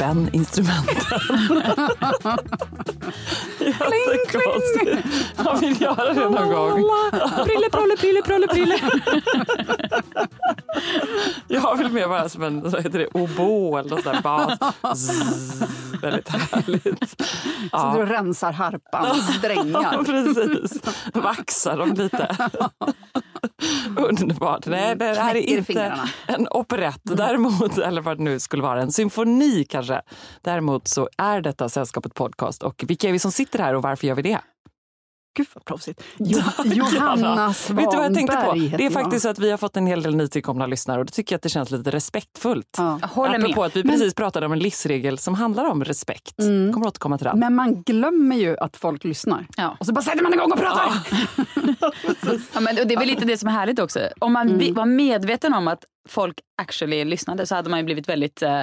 Spänn instrumenten. Jättekonstigt. Jag vill göra det någon gång. Prille, prolle, prille, prolle, prille. Jag vill mer vara som en vad heter det, obo eller något där bas. Zzz, väldigt härligt. Så du rensar harpans Ja, strängar. precis. Vaxar dem lite. Underbart. Nej, det här är inte en operett. Däremot, eller vad det nu skulle vara, en symfoni kanske. Däremot så är detta Sällskapet podcast. Och vilka är vi som sitter här och varför gör vi det? Gud vad proffsigt. Jo, Johanna Svanberg Vet du vad jag tänkte på? Det är faktiskt så att vi har fått en hel del nytillkomna lyssnare och då tycker jag att det känns lite respektfullt. Ja. Håller med. Apropå att vi precis pratade om en livsregel som handlar om respekt. Mm. Kommer återkomma till den. Men man glömmer ju att folk lyssnar. Ja. Och så bara sätter man igång och pratar. Ja, men det är väl lite det som är härligt också. Om man vi- var medveten om att folk actually lyssnade så hade man ju blivit väldigt eh,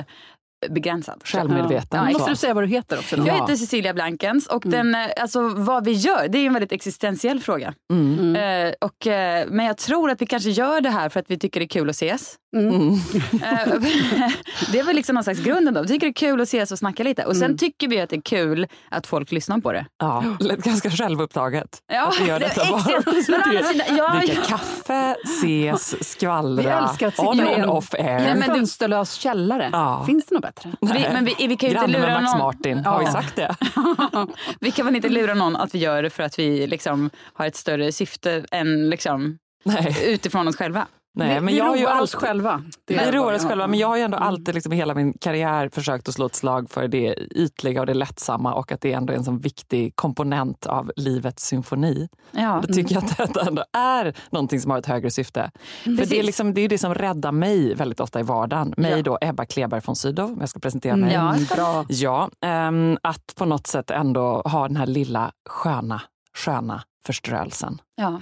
begränsad. Självmedveten. Ja, Måste du säga vad du heter också? Då? Jag Ja. heter Cecilia Blankens och den, eh, alltså, vad vi gör det är en väldigt existentiell fråga. Mm. Eh, och, eh, men jag tror att vi kanske gör det här för att vi tycker det är kul att ses. Mm. Eh, det är väl liksom någon slags grunden då. Vi tycker det är kul att ses och snacka lite. Och sen Mm. tycker vi att det är kul att folk lyssnar på det. Ja, lät ganska självupptaget. Ja, att vi gör det- detta sidan, ja, Dricka ja. kaffe, ses, skvallra. Vi älskar att sitta on i and en- off air. en men du- fönsterlös källare. Ja. Finns det något bättre? Vi, men vi, vi kan ju inte Granne med lura Max någon. Martin, har vi Ja. sagt det? Vi kan väl inte lura någon att vi gör det för att vi liksom har ett större syfte än liksom Nej, utifrån oss själva. Nej vi men vi jag roar oss alltid, själva. Det vi roar oss själva men jag har ju ändå alltid liksom hela min karriär försökt att slå ett slag för det ytliga och det lättsamma och att det ändå är en sån viktig komponent av livets symfoni. Ja. Då tycker jag att detta ändå är någonting som har ett högre syfte. För det är, Precis. liksom, det är det som räddar mig väldigt ofta i vardagen. Mig Ja. då, Ebba Kleberg von Sydow, om jag ska presentera mig. Ja. Mm, bra. Ja, ehm, att på något sätt ändå ha den här lilla sköna, sköna förströelsen. Ja.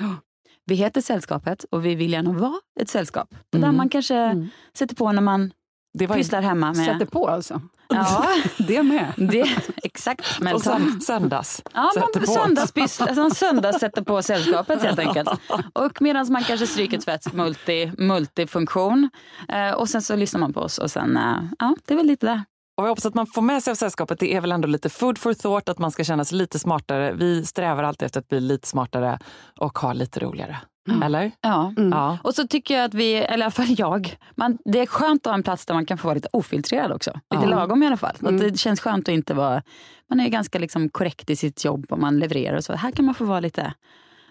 Vi heter Sällskapet och vi vill gärna vara ett sällskap. Det där Mm. man kanske Mm. sätter på när man Det var pysslar hemma med... Sätter på alltså. Ja, Det med. det, exakt. Men och sen, söndags. Ja, sätter man på. söndagspyssla, alltså en söndag sätter på sällskapet helt enkelt. Och medan man kanske stryker tvätt, multi, multifunktion. Eh, och sen så lyssnar man på oss och sen, eh, ja, det är väl lite det. Och jag hoppas att man får med sig av sällskapet. Det är väl ändå lite food for thought, att man ska känna sig lite smartare. Vi strävar alltid efter att bli lite smartare och ha lite roligare. Eller? Ja. Ja. Och så tycker jag att vi, eller i alla fall jag, man, det är skönt att ha en plats där man kan få vara lite ofiltrerad också. Lite Ja. lagom i alla fall. Att det känns skönt att inte vara, man är ganska liksom korrekt i sitt jobb och man levererar och så. Här kan man få vara lite,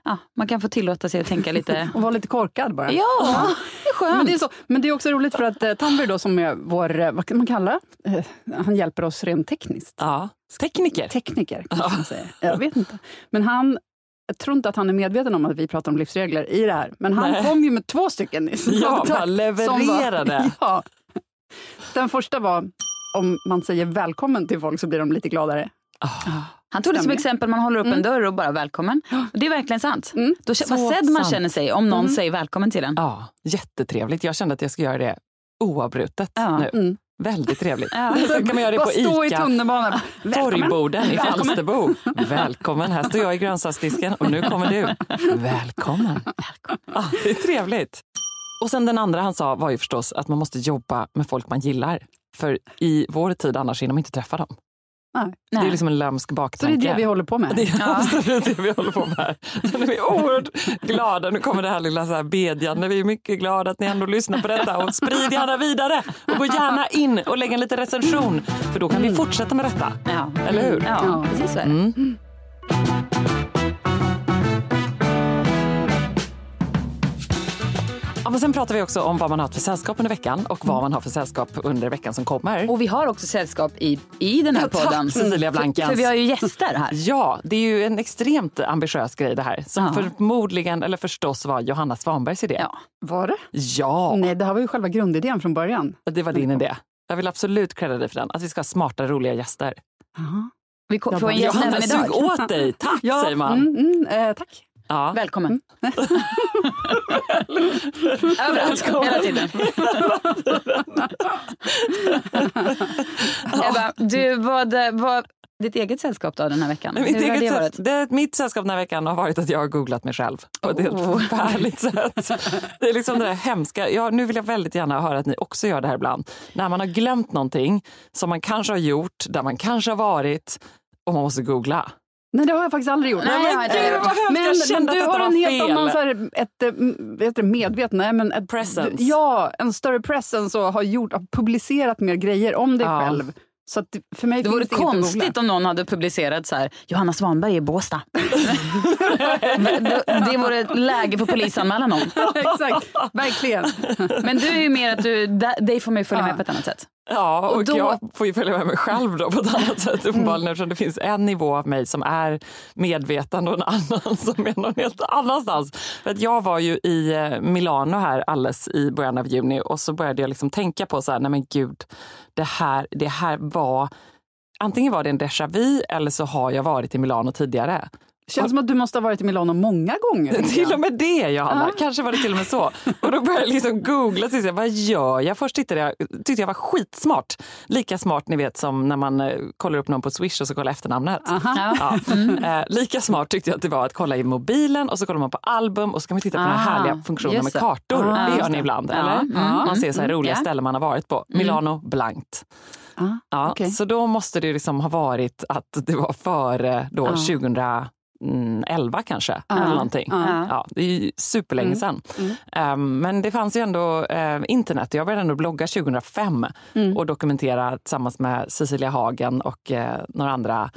ja, man kan få tillåta sig att tänka lite, Och vara lite korkad bara. ja, det är skönt. Men det, är så, men det är också roligt för att eh, Tanver då som är vår, eh, vad kan man kalla? Eh, Han hjälper oss rent tekniskt. ja. Tekniker. Tekniker kanske man säger. Jag vet inte. Men han, jag tror inte att han är medveten om att vi pratar om livsregler i det här. Men han Nej. kom ju med två stycken snabb Ja, bara levererade. ja. Den första var om man säger välkommen till folk så blir de lite gladare. Han tog det som exempel, man håller upp en dörr och bara välkommen. Och det är verkligen sant. Mm. Då, vad sedd man sant. känner sig om någon säger välkommen till en. Ja, jättetrevligt. Jag kände att jag ska göra det oavbrutet Ja. nu. Mm. Väldigt trevligt. Ja. Så kan man göra det på stå i ICA. tunnelbanan. Välkommen. Torgborden i Välkommen. Falsterbo. Välkommen, här står jag i grönsaksdisken och nu kommer du. Välkommen. Ja, det är trevligt. Och sen den andra han sa var ju förstås att man måste jobba med folk man gillar. För i vår tid annars hinner man inte träffa dem. Nej. Det är liksom en lömsk Så det baktanke. är det vi håller på med. Det är absolut det vi håller på med här. Sen är vi oerhört glada. Nu kommer det här lilla så här bedjande. Vi är mycket glada att ni ändå lyssnar på detta. Och sprid gärna vidare. Och gå gärna in och lägg en liten recension. För då kan vi fortsätta med detta. Ja. Eller hur? Ja, Ja. precis så är det. Mm. Ja, men sen pratar vi också om vad man har för sällskap under veckan och vad man har för sällskap under veckan som kommer. Och vi har också sällskap i, i den här Ja, tack, podden. Cecilia Blankens. För, för vi har ju gäster här. Ja, det är ju en extremt ambitiös grej det här. Som Ja. förmodligen, eller förstås var Johanna Svanbergs idé. Ja. Var det? Ja, Nej, det här var ju själva grundidén från början. det var din idé. Jag vill absolut credda dig för den. Att vi ska ha smarta, roliga gäster. Aha. Vi Ja, får en gäst Johanna, även sug idag. åt dig. Tack, säger man. Mm, mm, eh, tack. Ja. Välkommen. Överallt, hela tiden. Ebba, du, vad, vad, ditt eget sällskap då den här veckan? Mitt, Hur har det varit? det, mitt sällskap den här veckan har varit att jag har googlat mig själv på ett helt Oh. förfärligt sätt. Det är liksom det där hemska. Ja, nu vill jag väldigt gärna höra att ni också gör det här ibland. När man har glömt någonting som man kanske har gjort, där man kanske har varit och man måste googla. Nej, det har jag faktiskt aldrig gjort. Nej, inte gud, gjort. vad hemskt. Men, jag men du att har en helt fel. annan så här, ett, eh, m- vad heter det, medveten, nej, men ett, Presence. du- Ja, en större presence och har, gjort, har publicerat mer grejer om dig Ja. själv. Så att för mig Det vore det konstigt om någon hade publicerat så här, Johanna Svanberg i Båstad. det, det vore läge för polisanmäla någon. Exakt, verkligen. Men du är ju mer att du, dig får man ju följa med på ett annat sätt. Ja, och, Och då- jag får ju följa med mig själv då på ett annat sätt uppenbarligen eftersom det finns en nivå av mig som är medvetande och en annan som är någon helt annanstans. För att jag var ju i eh, Milano här alldeles i början av juni och så började jag liksom tänka på så här, nej men gud, det här, det här var Antingen var det en déjà vu eller så har jag varit i Milano tidigare. Känns som att du måste ha varit i Milano många gånger. Till och med det, Johanna. Kanske var det till och med så. Och då började jag liksom googla. Så jag, vad gör jag? Först tittade jag, tyckte jag var skitsmart. Lika smart ni vet som när man eh, kollar upp någon på Swish och så kollar efternamnet. Aha. Ja. Eh, lika smart tyckte jag att det var att kolla i mobilen och så kollar man på album och så kan man titta på den Ah, härliga funktionen med det. kartor. Ah, det gör ni det. ibland, Ja, eller? mm, Man ser så här mm, roliga ja. ställen man har varit på. Milano blankt. Ah, Ja, okej. Så då måste det liksom ha varit att det var före då Ja. 2011 kanske. Ja. Eller någonting. Ja. Ja, det är ju superlänge Mm. sedan. Mm. Ehm, men det fanns ju ändå eh, internet. Jag började ändå blogga 2005 Mm. och dokumentera tillsammans med Cecilia Hagen och eh, några andra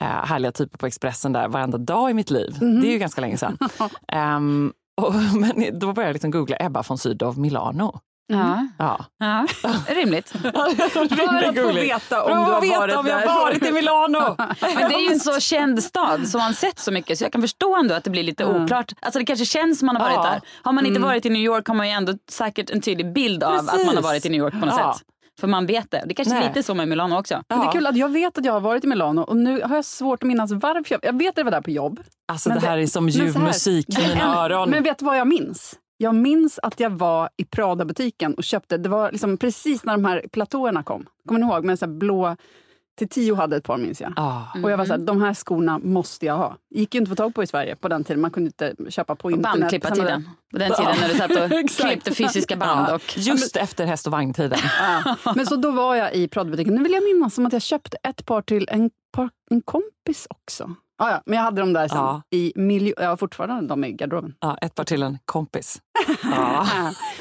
eh, härliga typer på Expressen där varenda dag i mitt liv. Det är ju ganska länge sedan. Ehm, och, men då började jag liksom googla Ebba von Sydow Milano. Ja, Ja. ja. rimligt. För att få veta om du har veta varit om jag har varit i Milano. Men det är ju en så känd stad som man sett så mycket så jag kan förstå ändå att det blir lite Mm. oklart. Alltså det kanske känns som man har varit Ja. där. Har man inte varit i New York har man ju ändå säkert en tydlig bild av att man har Precis. varit i New York på något Ja. sätt. För man vet det. Det kanske är lite så med Milano också. Men Det är kul att jag vet att jag har varit i Milano och nu har jag svårt att minnas varför. Jag, jag vet att jag var där på jobb. Alltså det här det- är som ljuv musik för mina öron. Men vet du vad jag minns? Jag minns att jag var i Prada-butiken och köpte, det var liksom precis när de här platåerna kom. Kommer ni ihåg? Med så här blå, till tio hade ett par minns jag. Ah. Och jag var så här, de här skorna måste jag ha. gick ju inte att få tag på i Sverige på den tiden. Man kunde inte köpa på internet. Bandklippartiden. På den tiden när du satt och klippte fysiska band. Och, just efter häst och vagntiden. Ja. Men så då var jag i Prada-butiken. Nu vill jag minnas som att jag köpte ett par till en, par, en kompis också. Ja, ja, men jag hade dem där sen. Ja. I miljo- jag har fortfarande dem i garderoben. Ja, ett par till en kompis. Ja.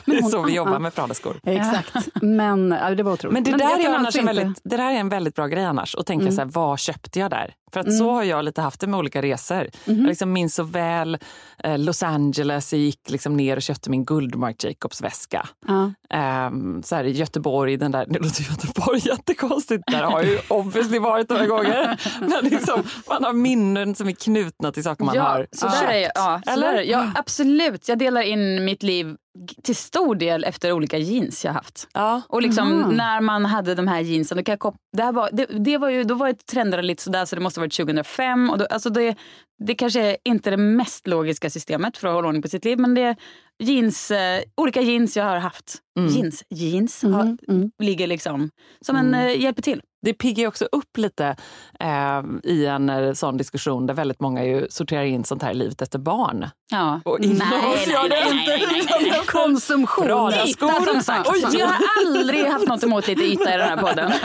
Det är så vi jobbar med Prada-skor. Exakt. Men det var otroligt. Men det där är annars alltså en inte- väldigt, det där är en väldigt bra grej annars. Att tänka Mm. så här, vad köpte jag där? För att så har jag lite haft det med olika resor. Mhm. Jag liksom minns så väl eh, Los Angeles. Jag gick liksom ner och köpte min guld Marc Jacobs väska. Ja. Ehm, så här i Göteborg, den där, nu låter Göteborg jättekonstigt, där har jag ju obviously varit några gånger. Men liksom, man har minnen som är knutna till saker man ja, har så där är, jag- ja, så Eller? där är, ja, absolut. Jag delar in mitt liv till stor del efter olika jeans jag haft. Ja. Och liksom Aha. när man hade de här jeansen, då, kan jag det här var, det, det var ju, då var det lite sådär så det måste ha varit 2005. Och då, alltså det, det kanske är inte det mest logiska systemet för att hålla ordning på sitt liv men det är jeans, eh, olika jeans jag har haft. Mm. Jeans, jeans Mm, har, mm. ligger liksom som en, Mm. eh, hjälper till. Det piggar också upp lite eh, i en eh, sån diskussion där väldigt många ju sorterar in sånt här livet efter barn. Ja. Och Nej, nej, nej, inte. nej, nej, nej. Konsumtion. Yta som sagt. Oj. Jag har aldrig haft något emot lite yta i den här podden.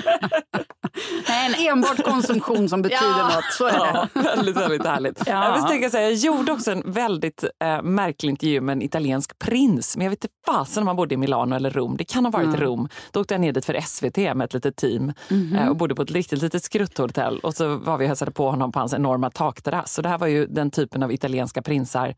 Nej. Enbart konsumtion som betyder Ja. något. Så är det. Ja, väldigt, väldigt härligt. Ja. Jag, vill tänka så här, jag gjorde också en väldigt eh, märklig intervju med en italiensk prins. Men jag vet inte fasen om han bodde i Milano eller Rom. Det kan ha varit Rom. Då åkte jag ner dit för SVT med ett litet team eh, och bodde på ett riktigt litet skrutthotell. Och så var vi och hälsade på honom på hans enorma takterrass. Så det här var ju den typen av italienska prinsar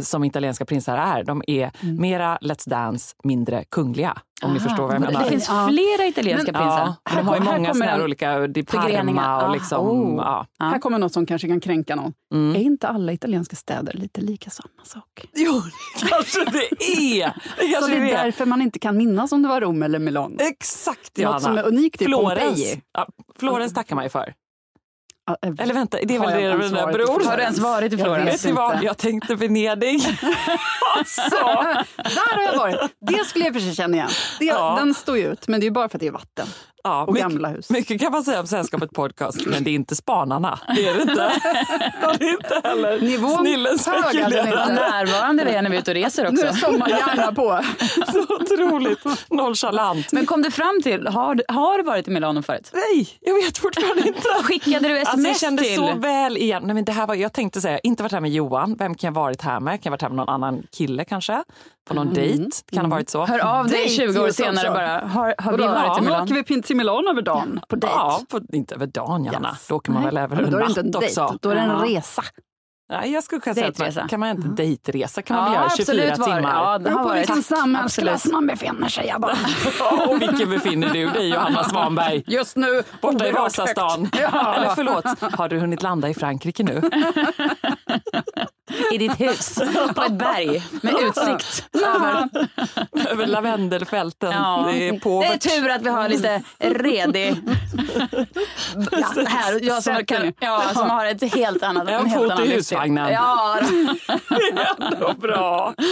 som italienska prinsar är. De är mera Let's Dance, mindre kungliga. Om ni förstår vad jag menar. Det finns Ja. flera italienska Men- prinsar. Ja, de har ju många här såna här olika Di Förgreningar. Parma och Ah, liksom, oh. ja. Här kommer något som kanske kan kränka någon. Mm. Är inte alla italienska städer lite lika samma sak? Jo, det kanske det är. Det Så kanske det är det är. därför man inte kan minnas om det var Rom eller Milano. Exakt Johanna. Något som är unikt i Florens. Pompeji. Ja, Florens tackar man ju för. Eh, Eller vänta, det är väl jag det ens den i bror? Har du ens varit i Jag Florens? Vet ni vad? inte. Jag tänkte Venedig. alltså. Där har jag varit. Det skulle jag för sig känna igen. Det, Ja. Den står ju ut, men det är bara för att det är vatten. Ja, Och mycket, gamla hus. mycket kan man säga om Sällskapet podcast, men det är inte Spanarna. Det är det inte. Det är inte heller Nivån inte. närvarande vi är när vi är ute och reser Nu också. är sommarhjärna på. Så otroligt nonchalant. Men kom du fram till, har, du- har du varit i Milano förut? Nej, jag vet fortfarande inte. Skickade du sms Alltså jag kände till? så väl igen. Nej, men det här var, jag tänkte säga, inte varit här med Johan. Vem kan jag varit här med? Kan jag varit här med någon annan kille kanske? På någon dejt? Kan ha varit så. Hör av dig Dejt 20 år senare bara. Har, har vi varit i Milano? åker vi till Milano över dagen på dejt. Ja, på, inte över dagen Janna. Yes. Då åker man väl över en det inte en natt dejt, också. då är det en resa. Nej, jag skulle kunna säga att man, kan man inte dejtresa kan man Ja, göra 24 absolut var timmar. Ja, det Beror på vilken samhällsklass man befinner sig i. och vilken befinner du dig Johanna Svanberg? Just nu Borta i Vasastan. Ja. Eller förlåt, har du hunnit landa i Frankrike nu? I ditt hus på ett berg med utsikt över... Över lavendelfälten. Ja. Det är Det är tur att vi har lite redig... Ja, här, jag som, kan, ja, som har ett helt annat... En helt fot i husvagnen. Ja. Ändå bra. Oj,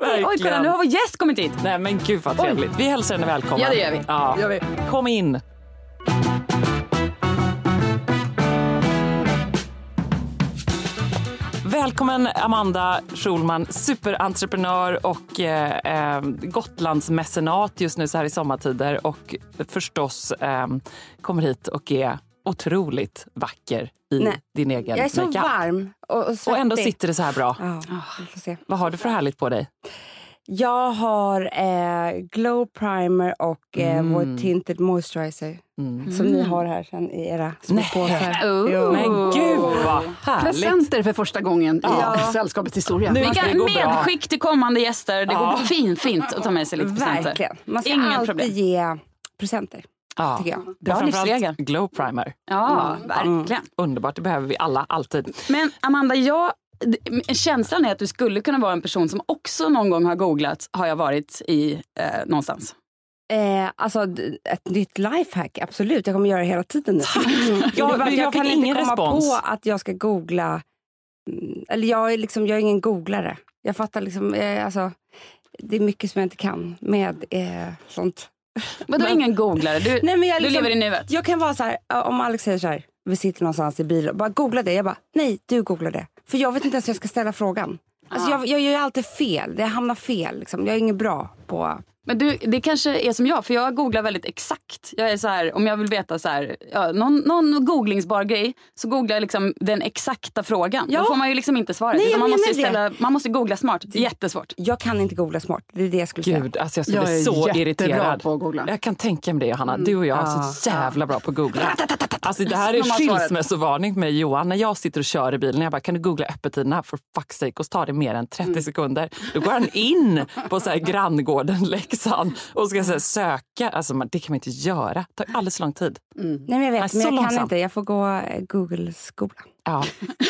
kolla, nu Verkligen. har vår gäst kommit hit. Nej men gud vad trevligt. Vi hälsar henne välkommen. Ja, det gör vi. Ja. Gör vi. Kom in. Välkommen Amanda Schulman, superentreprenör och eh, eh, Gotlandsmecenat just nu så här i sommartider och förstås eh, kommer hit och är otroligt vacker i Nej, din egen Jag är så makeup. varm och, och Och ändå sitter det så här bra. Ja, se. Vad har du för härligt på dig? Jag har eh, glow primer och eh, Mm. vår tinted moisturizer som ni har här sen i era små Nej. påsar. Oh. Men gud vad härligt! Presenter för första gången Ja. i sällskapets historia. Nu- Vilka bra. medskick till kommande gäster. Det Ja. går fint, fint att ta med sig lite presenter. Verkligen. Man ska Inga alltid problem. ge presenter, Ja. tycker jag. Bra livsregel. Glow primer. Ja, verkligen. Underbart, det behöver vi alla, alltid. Men Amanda, jag, känslan är att du skulle kunna vara en person som också någon gång har googlat, har jag varit i eh, någonstans? Eh, alltså ett nytt lifehack, absolut. Jag kommer göra det hela tiden nu. Ja, Det är bara att men jag kan inte komma respons. på att jag ska googla. Mm, Eller jag är, liksom, jag är ingen googlare. Jag fattar liksom, eh, alltså, det är mycket som jag inte kan med eh, sånt. Vadå ingen googlare? Du, Nej, men jag, du liksom, lever i nuet? jag kan vara så här, ja, om Alex säger så här, vi sitter någonstans i bilen, bara googla det. Jag bara, nej du googlar det. För jag vet inte ens hur jag ska ställa frågan. Alltså, jag, jag gör ju alltid fel, det hamnar fel. Liksom. Jag är ingen bra på... Men du, det kanske är som jag, för jag googlar väldigt exakt. Jag är så här, om jag vill veta så här, ja, någon, någon googlingsbar grej, så googlar jag liksom den exakta frågan. Ja. Då får man ju liksom inte svaret. Nej, man, måste ställa, man måste googla smart. Jättesvårt. Jag kan inte googla smart, det är det jag skulle säga. Gud, alltså jag skulle Jag bli är så irriterad. på att googla. Jag kan tänka mig det Johanna. Du och jag är så jävla bra på att googla. Alltså det här är skilsmässovarning med Johan. När jag sitter och kör i bilen, jag bara, kan du googla öppettiderna för fuck's sake? Och så tar det mer än 30 sekunder. Då går han in på så här granngården Leksand och ska här söka. Alltså man, det kan man inte göra. Det tar alldeles för lång tid. Nej, men jag vet, Nej, så men jag kan långsam. inte. Jag får gå eh, Google-skola. Ja.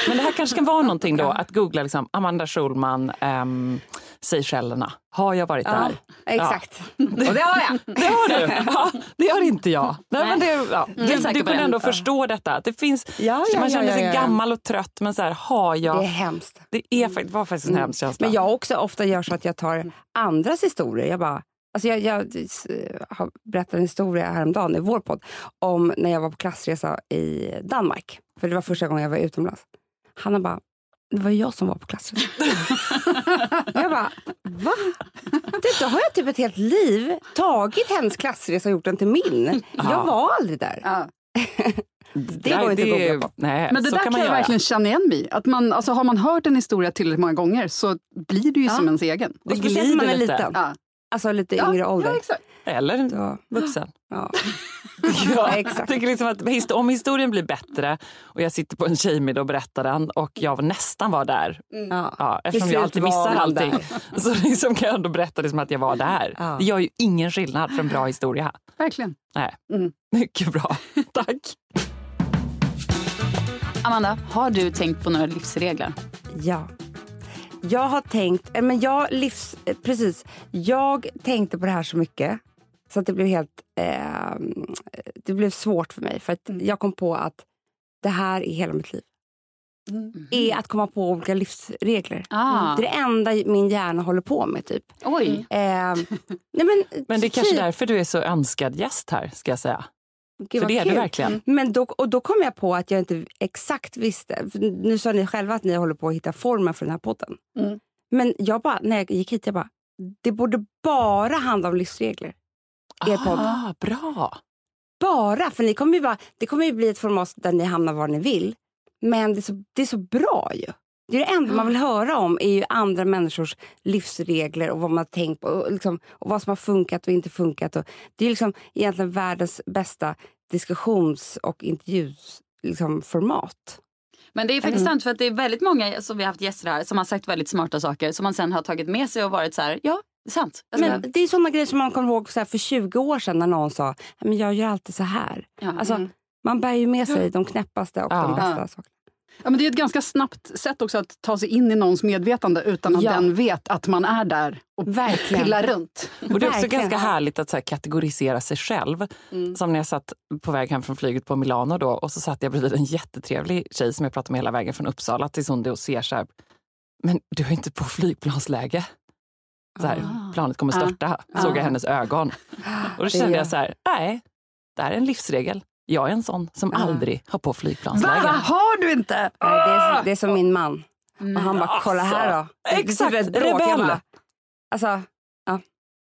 Men det här kanske kan vara någonting då, att googla liksom, Amanda Schulman, um, Seychellerna. Har jag varit Ja, där? exakt. Och det har jag. Det har du! Ja, det har inte jag. Nej, men det, ja. är du, du kunde ändå förstå detta. Det finns, Ja, ja, man ja, känner sig ja, ja. gammal och trött, men så här, har jag... Det är hemskt. Det är, var faktiskt en hemsk känsla. Men jag också ofta gör så att jag tar andras historier. Jag bara, alltså jag, jag har berättat en historia häromdagen i vår podd om när jag var på klassresa i Danmark. För det var första gången jag var utomlands. Hanna bara, det var jag som var på klassresa. jag bara, va? Det, då har jag typ ett helt liv tagit hennes klassresa och gjort den till min. Jag var aldrig där. Ja. Det går inte att googla på. Nej, Men det så där kan kan man jag göra. verkligen känna igen mig i. Att man, alltså, Har man hört en historia tillräckligt många gånger så blir det ju som ens egen. Speciellt när man är glider lite. liten. Ja. Alltså lite Ja, yngre ålder. Ja, exakt. Eller Så, vuxen. ja. Ja, exakt. Tycker liksom att om historien blir bättre och jag sitter på en tjejmiddag och berättar den och jag nästan var där, Ja. ja, eftersom jag alltid missar allting, där. så liksom kan jag ändå berätta liksom att jag var där. Ja. Det gör ju ingen skillnad för en bra historia. Verkligen. Nej. Mm. Mycket bra. Tack. Amanda, har du tänkt på några livsregler? Ja. Jag har tänkt, eh, men jag livs, eh, precis, jag tänkte på det här så mycket så att det blev helt, eh, det blev svårt för mig. För att jag kom på att det här är hela mitt liv. Är att komma på olika livsregler. Ah. Det är det enda min hjärna håller på med typ. Oj. Eh, nej men, Men det är kanske typ, därför du är så önskad gäst här, ska jag säga. Gud, För det är du kul. verkligen. Men då, och då kom jag på att jag inte exakt visste. Nu sa ni själva att ni håller på att hitta formen för den här podden. Mm. Men jag bara, när jag gick hit, jag bara, det borde bara handla om livsregler. Er podd. Ah, bra. Bara, för ni kommer ju bara, det kommer ju bli ett format där ni hamnar var ni vill. Men det är så, det är så bra ju. Det, är det enda man vill höra om är ju andra människors livsregler och vad man har tänkt på och, liksom, och vad som har funkat och inte funkat. Och, det är liksom egentligen världens bästa diskussions och intervjuformat. Liksom, format. Men det är faktiskt sant för att det är väldigt många som vi har haft gäster här som har sagt väldigt smarta saker som man sen har tagit med sig och varit så här, ja, det är sant. Alltså, Men det är såna grejer som man kommer ihåg så här, för 20 år sedan när någon sa men jag gör alltid så här. ja. Alltså, Man bär ju med sig de knäppaste och Ja. de bästa Ja. sakerna. Ja, men det är ett ganska snabbt sätt också att ta sig in i någons medvetande utan att Ja. den vet att man är där och Verkligen. pillar runt. Och det är också Verkligen. ganska härligt att så här, kategorisera sig själv. Som när jag satt på väg hem från flyget på Milano då och så satt jag bredvid en jättetrevlig tjej som jag pratade med hela vägen från Uppsala tills hon då ser så här, men du är inte på flygplansläge. Så här, Ah. Planet kommer störta, Ah. såg jag i hennes ögon. Och då Det kände jag så här, nej, det här är en livsregel. Jag är en sån som Ah. aldrig har på Va? flygplansläge. Har du inte? Nej, det, är, det är som min man. Och han bara, kolla här då. Exakt, rebell. Alltså, ja.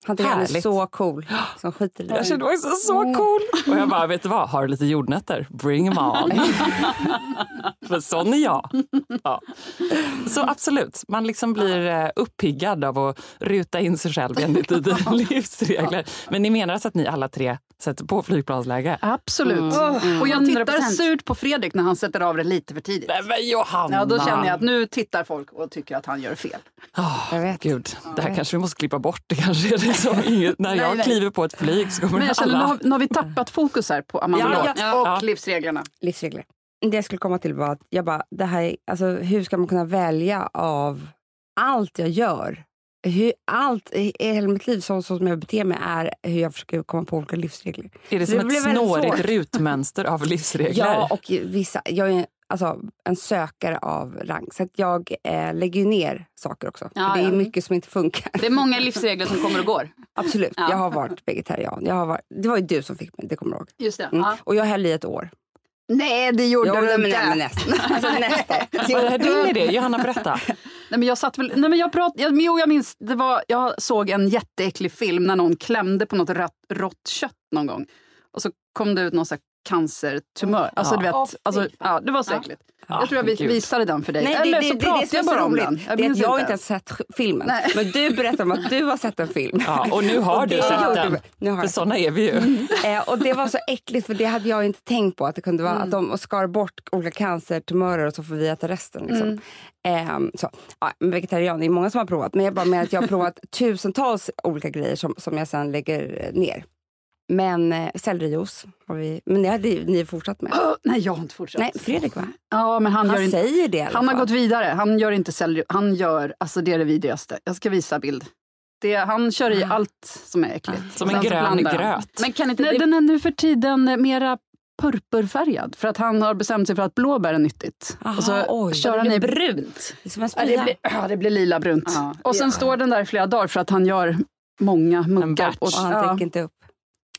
Han tycker han är så cool. Som skiter i Jag kände mig så, så cool. Och jag bara, vet du vad, har du lite jordnötter? Bring 'em on. För sån är jag. Ja. Så absolut, man liksom blir eh, uppiggad av att ruta in sig själv enligt livsregler. Men ni menar alltså att ni alla tre sätter på flygplansläge? Absolut. Mm. Och jag tittar 100%. surt på Fredrik när han sätter av det lite för tidigt. Nej men Johanna! Ja, då känner jag att nu tittar folk och tycker att han gör fel. Åh, Jag vet. Gud, det här kanske vi måste klippa bort. Det kanske är det som inget, när jag nej. kliver på ett flyg så kommer Men jag känner, nu, alla... har, nu har vi tappat fokus här på Amanda Ja, ja. och livsreglerna. Livsregler. Det jag skulle komma till var att jag bara, det här, är- alltså, hur ska man kunna välja av allt jag gör? Hur, allt i hela mitt liv, så, så som jag beter mig, är hur jag försöker komma på olika livsregler. Är det Så som det ett blev väldigt snårigt rutmönster av livsregler? Ja, och vissa, jag är alltså, en sökare av rang. Så att jag eh, lägger ju ner saker också. Ja, För det är ja. mycket som inte funkar. Det är många livsregler som kommer och går. Absolut. Ja. Jag har varit vegetarian. Jag har varit, det var ju du som fick mig, det kommer du ihåg. Just det. Mm. Ja. Och jag höll i ett år. Nej, det gjorde Jo, du men, inte. nej, men nästan. Alltså, nästan. Vad är din idé? Johanna, berätta. Nej, men jag satt väl, nej, men jag, prat, jag, jo, jag minns, det var, jag såg en jätteäcklig film när någon klämde på något rött, rått kött någon gång. Och så kom det ut någon så här cancertumör. Alltså, du vet, alltså, ja, det var så äckligt. jag tror jag vi- gud. visade den för dig. Nej, Eller det, så det, det, pratade det jag bara om den. det minns att jag inte. inte har sett filmen. Nej. Men du berättar om att du har sett en film. Ja, och nu har du det sett den. du. Nu har För jag. såna är vi ju. Eh, och det var så äckligt för det hade jag inte tänkt på att det kunde vara Mm. att de skar bort olika cancertumörer och så får vi äta resten. Liksom. Mm. Ehm, så. Ja, vegetarian det är många som har provat men jag bara menar att jag har provat tusentals olika grejer som, som jag sen lägger ner. Men eh, sellerijuice har vi, men det har ni fortsatt med. Åh, nej, jag har inte fortsatt. Nej, Fredrik va? Ja, men han, Han gör inte, säger det han har gått vidare. Han gör inte selleri. Han gör, alltså det är det vidrigaste. Jag ska visa bild. Det, han kör i allt som är äckligt. Som en Sen så grön gröt. Men kan inte Nej, det, den är nu för tiden mera purpurfärgad för att han har bestämt sig för att blåbär är nyttigt. Aha, och så oj. kör det han blir i brunt? Det Ja, det, blir, ja, det blir lila brunt. Ja, och sen ja. står den där i flera dagar för att han gör många muggar. batch. Och han ja, inte upp.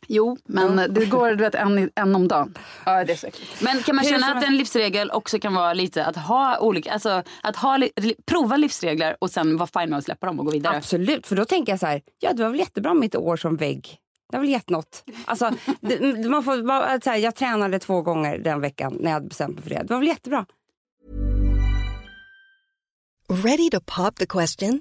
Jo, men det går du vet, en, en om dagen. Ja, det är äckligt. Men kan man känna att en livsregel också kan vara lite att ha olika, alltså att ha, li- prova livsregler och sen vara fine med att släppa dem och gå vidare? Absolut, för då tänker jag så här, ja det var väl jättebra mitt år som vägg. Det har väl gett något. Alltså, det, man får, bara, så här, jag tränade två gånger den veckan när jag hade bestämt mig för det. Det var väl jättebra. Ready to pop the question?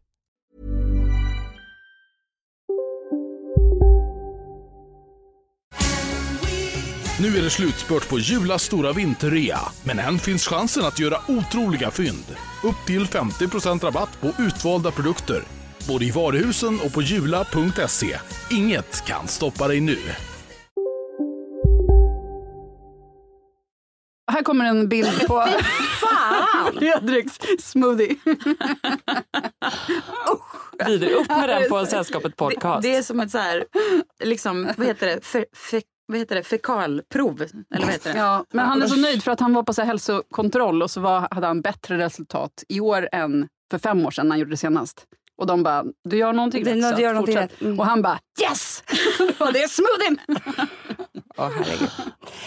Nu är det slutspurt på Julas stora vinterrea, men än finns chansen att göra otroliga fynd. Upp till 50% rabatt på utvalda produkter, både i varuhusen och på jula.se. Inget kan stoppa dig nu. Här kommer en bild på Fredriks smoothie. Vidare. Upp med den på Sällskapet Det, podcast. det är som ett så här, liksom, vad heter det, fe, fe, vad heter det, fekalprov? Eller vad heter det? Ja, men han är så nöjd för att han var på så här hälsokontroll och så var, hade han bättre resultat i år än för fem år sedan när han gjorde det senast. Och de bara, du gör någonting Det- rätt. så du gör någonting rätt. Mm. Och han bara, yes! och det är smoothien! Åh, herregud.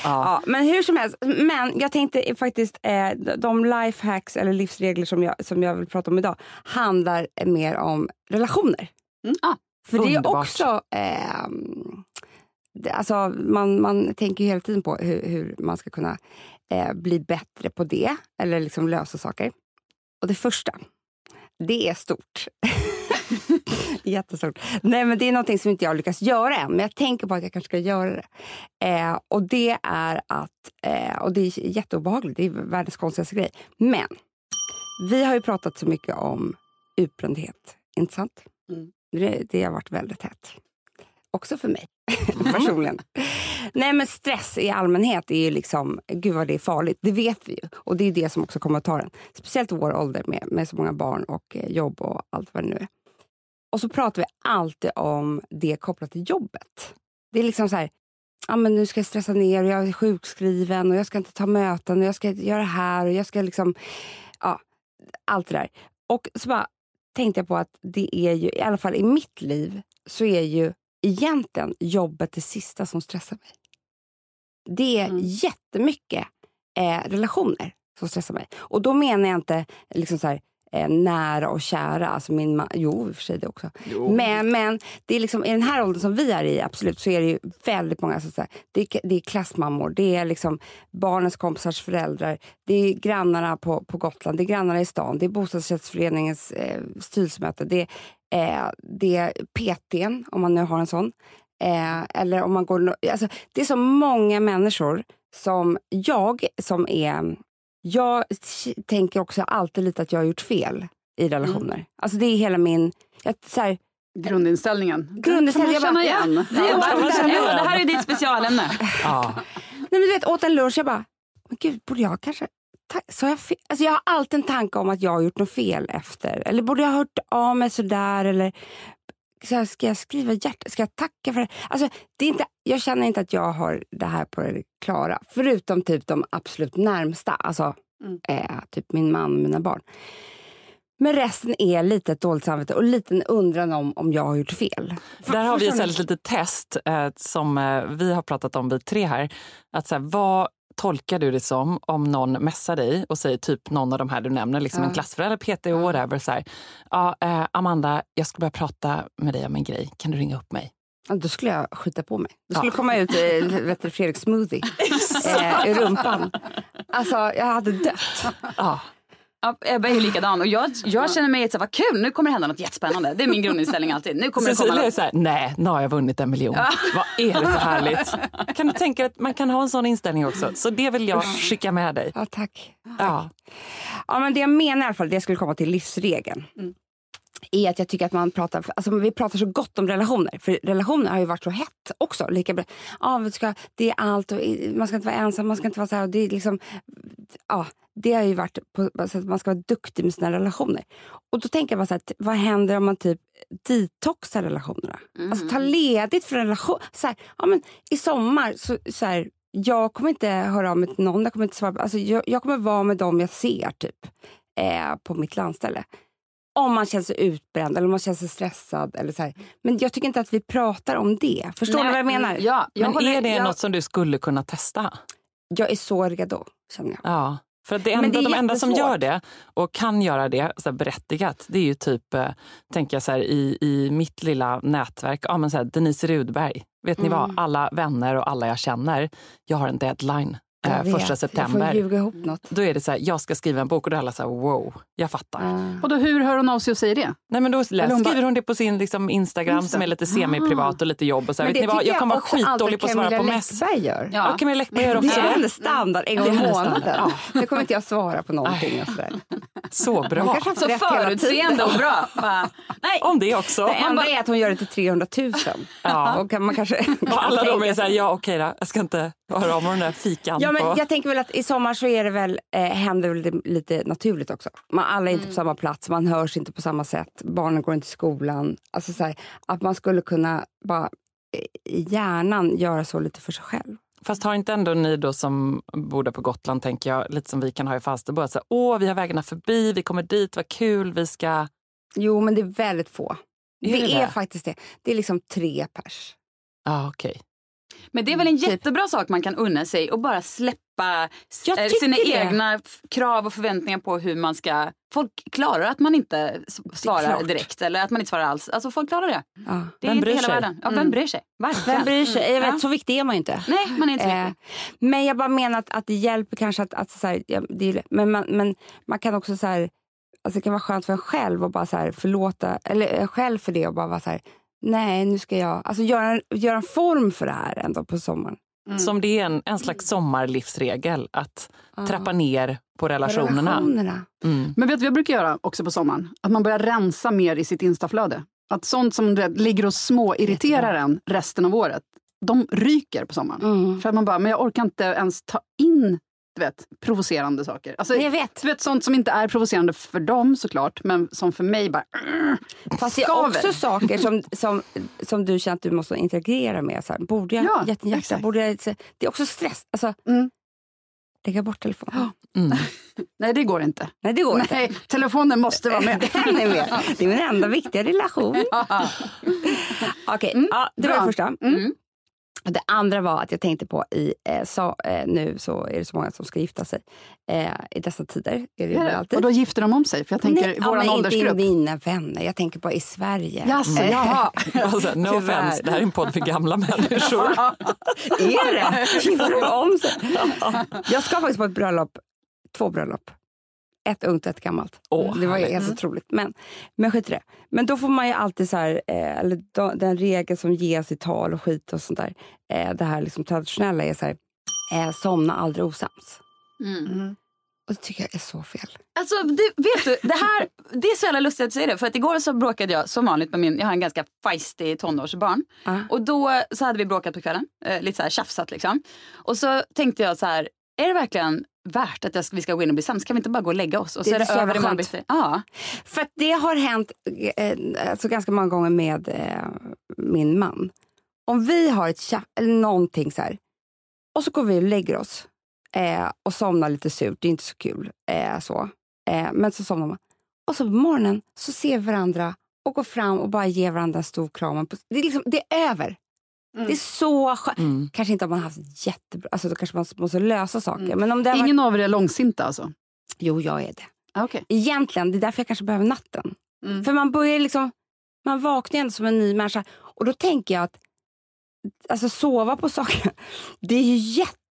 Ja, men hur som helst, men jag tänkte faktiskt eh, de lifehacks eller livsregler som jag, som jag vill prata om idag handlar mer om relationer. Ah, För det är underbart. också, det, alltså man, man tänker ju hela tiden på hur, hur man ska kunna eh, bli bättre på det, eller liksom lösa saker. Och det första, det är stort. Jättestort. Nej, men det är någonting som inte jag har lyckats göra än, men jag tänker på att jag kanske ska göra det. Eh, och det är att, eh, och det är jätteobehagligt, det är världens konstigaste grej. Men vi har ju pratat så mycket om utbrändhet, inte sant? Mm. Det, det har varit väldigt hett. Också för mig, personligen. Nej men stress i allmänhet är ju liksom, gud vad det är farligt, det vet vi ju. Och det är det som också kommer att ta den. Speciellt i vår ålder med, med så många barn och eh, jobb och allt vad det nu är. Och så pratar vi alltid om det kopplat till jobbet. Det är liksom så här, ja men nu ska jag stressa ner och jag är sjukskriven och jag ska inte ta möten och jag ska göra det här och jag ska liksom, ja, allt det där. Och så bara tänkte jag på att det är ju, i alla fall i mitt liv, så är ju egentligen jobbet det sista som stressar mig. Det är Mm. jättemycket eh, relationer som stressar mig. Och då menar jag inte liksom så här, eh, nära och kära. Alltså min ma- jo, i och för sig det också. Men, men det är liksom, i den här åldern som vi är i, absolut, så är det ju väldigt många. Så så här, det, är, det är klassmammor, det är liksom barnens kompisars föräldrar, det är grannarna på, på Gotland, det är grannarna i stan, det är bostadsrättsföreningens eh, styrelsemöte, det, är, eh, det är PTn, om man nu har en sån. Eh, eller om man går... Alltså, det är så många människor som jag som är... Jag tänker också alltid lite att jag har gjort fel i relationer. Alltså det är hela min... Jag, så här, Grundinställningen. Grundinställningen, Kan man jag känna bara, igen? ja, Ja, det man känner igen. Det här är ditt specialämne. Ja. Nej, men du vet, åt en lunch, jag bara, men gud, borde jag kanske... Så jag, fel? Alltså, jag har alltid en tanke om att jag har gjort något fel efter. Eller borde jag ha hört av mig sådär? Eller så här, ska jag skriva hjärta? Ska jag tacka för det? Alltså, det är inte, jag känner inte att jag har det här på det klara. Förutom typ de absolut närmsta. Alltså, eh, typ min man och mina barn. Men resten är lite ett dåligt samvete och lite en undran om, om jag har gjort fel. Där har vi ett litet test eh, som eh, vi har pratat om vi tre här. Att så här, vad tolkar du det som om någon messar dig och säger typ någon av de här du nämner, liksom Ja. en klassförälder, PT, whatever. Så här, ja, eh, Amanda, jag ska börja prata med dig om en grej. Kan du ringa upp mig? Ja, då skulle jag skita på mig. Ja. skulle komma ut du, Fredrik smoothie eh, i rumpan. Alltså, jag hade dött. Ja. Ja, Ebba är ju likadan och jag, jag känner mig så vad kul, nu kommer det hända något jättespännande. Det är min grundinställning alltid. Nu kommer det komma Cecilia är så här, nej, nu har jag vunnit en miljon. Vad är det för härligt? Kan du tänka att man kan ha en sån inställning också? Så det vill jag skicka med dig. Ja, tack. Ja. Ja, men det jag menar i alla fall, det jag skulle komma till livsregeln. Är att jag tycker att man pratar, alltså vi pratar så gott om relationer. För relationer har ju varit så hett också. Lika bra. Ja, ska, det är allt och man ska inte vara ensam, man ska inte vara så här. Och det, är liksom, ja, det har ju varit på, så att man ska vara duktig med sina relationer. Och då tänker jag bara så här, vad händer om man typ detoxar relationerna? Alltså ta ledigt från relation. Så här, ja, men I sommar, så, så här, jag kommer inte höra av mig till någon. Jag kommer, inte svara, alltså, jag, jag kommer vara med dem jag ser typ eh, på mitt landställe. Om man känner sig utbränd eller om man känner sig stressad. Eller så här. Men jag tycker inte att vi pratar om det. Förstår Nej, ni vad jag menar? Ja, jag Men håller- är det jag- något som du skulle kunna testa? Jag är så redo, känner jag. Ja. För att det enda, det är de enda som gör det och kan göra det så här berättigat, det är ju typ, eh, tänker jag så här, i, i mitt lilla nätverk, ja, men så här, Denise Rudberg. Vet ni Mm. vad? Alla vänner och alla jag känner, jag har en deadline Jag eh, vet. första Jag får september. ljuga ihop något. Då är det så här, jag ska skriva en bok och då är alla så här, wow, jag fattar. Ah. Och då, hur hör hon av sig och säger det? Nej, men då hon bara- skriver hon det på sin liksom, Instagram Insta. som är lite semi-privat och lite jobb. Och så här, Men vet ni vad? Jag kan vara skitdålig på att svara på mess. Gör. Ja. Ja, Camilla Läckberg gör Det också är det. hennes standard en gång Det är i månaden. standard, Nu kommer inte jag svara på någonting. Och. Så bra. haft Så rätt hela förutseende och bra. Bara, nej. Om det också. Det enda är att hon gör det till 300 000. Ja. Och kan man kanske, Och alla de är så här, ja okej då, jag ska inte höra av mig den där fikan. Ja, men på... jag tänker väl att i sommar så är det väl, eh, händer väl lite, lite naturligt också. Man, alla är inte på samma plats, man hörs inte på samma sätt, barnen går inte i skolan. Alltså så här, att man skulle kunna bara eh, i hjärnan göra så lite för sig själv. Fast har inte ändå ni då som bor där på Gotland, tänker jag, lite som vi kan ha i Falsterbo, att säga, åh vi har vägarna förbi, vi kommer dit, vad kul, vi ska... Jo, men det är väldigt få. Är det, det är det? faktiskt det. Det är liksom tre pers. Ja, okej. Men det är väl en Typ. jättebra sak man kan unna sig och bara släppa eh, sina det. egna krav och förväntningar på hur man ska... Folk klarar att man inte svarar direkt eller att man inte svarar alls. Alltså folk klarar det. Ja. Det är Vem inte hela sig? världen. Ja, vem Mm. bryr sig? Verkligen. Vem bryr sig? Jag vet, Ja. Så viktig är man ju inte. Nej, man är inte Eh, men jag bara menar att, att det hjälper kanske att... att så här, ja, det men, man, men man kan också så här... Alltså det kan vara skönt för en själv att bara så här förlåta, eller en själv för det och bara vara så här, nej nu ska jag, alltså göra en, göra en form för det här ändå på sommaren. Som det är en, en slags sommarlivsregel, att trappa ner på relationerna. Relationerna. Mm. Men vet du vad jag brukar göra också på sommaren? Att man börjar rensa mer i sitt instaflöde. Att sånt som ligger och små irriterar en resten av året, de ryker på sommaren. Mm. För att man bara, men jag orkar inte ens ta in du vet, provocerande saker. Alltså, jag vet. Du vet, sånt som inte är provocerande för dem såklart, men som för mig bara... Fast det är också saker som, som, som du känner att du måste interagera med. Så här, borde jag Ja, gett en hjärta? exakt. Borde jag, det är också stress. Alltså, Mm. Lägga bort telefonen. Mm. Nej, det går inte. Nej, det går inte. Nej, telefonen måste vara med. Den är med. Det är min enda viktiga relation. Okej, ja, det var bra. det första. Mm. Och Det andra var att jag tänkte på i, eh, så, eh, nu så är det så många som ska gifta sig. Eh, I dessa tider är det ju det? alltid. Och då gifter de om sig, för jag tänker Nej, i vår men åldersgrupp. Inte i mina vänner, jag tänker på i Sverige. Jaså, Eh, jaha. Alltså, no Tyvärr. offense, det här är en podd för gamla människor. Är det? Gifter de om sig? Jag ska faktiskt på ett bröllop, två bröllop. Ett ungt och ett gammalt. Åh, det var ju helt otroligt. Men, men skit i det. Men då får man ju alltid så här, eh, eller då, den regel som ges i tal och skit och sånt där. Eh, det här liksom traditionella är så här, eh, somna aldrig osams. Mm. Och det tycker jag är så fel. Alltså, det, vet du, det här det är så jävla lustigt att säga det. För att igår så bråkade jag som vanligt med min, jag har en ganska feisty tonårsbarn. Ah. Och då så hade vi bråkat på kvällen, eh, lite så här tjafsat liksom. Och så tänkte jag så här, är det verkligen värt att vi ska gå in och bli sams? Kan vi inte bara gå och lägga oss? Och Det så är är det så över imorgon. Ja. För det har hänt eh, alltså ganska många gånger med eh, min man. Om vi har ett tja, eller någonting så här. Och så går vi och lägger oss. Eh, och somnar lite surt. Det är inte så kul. Eh, så. Eh, men så somnar man. Och så på morgonen så ser vi varandra och går fram och bara ger varandra en stor kram. Det är, liksom, det är över. Det är så skönt. Mm. Kanske inte om man har haft jättebra... Alltså då kanske man måste lösa saker. Men om det har Ingen av er är långsinta alltså? jo, jag är det. Ah, Okay. Egentligen, det är därför jag kanske behöver natten. Mm. För man börjar liksom, man vaknar ändå som en ny människa. Och då tänker jag att alltså sova på saker, det är ju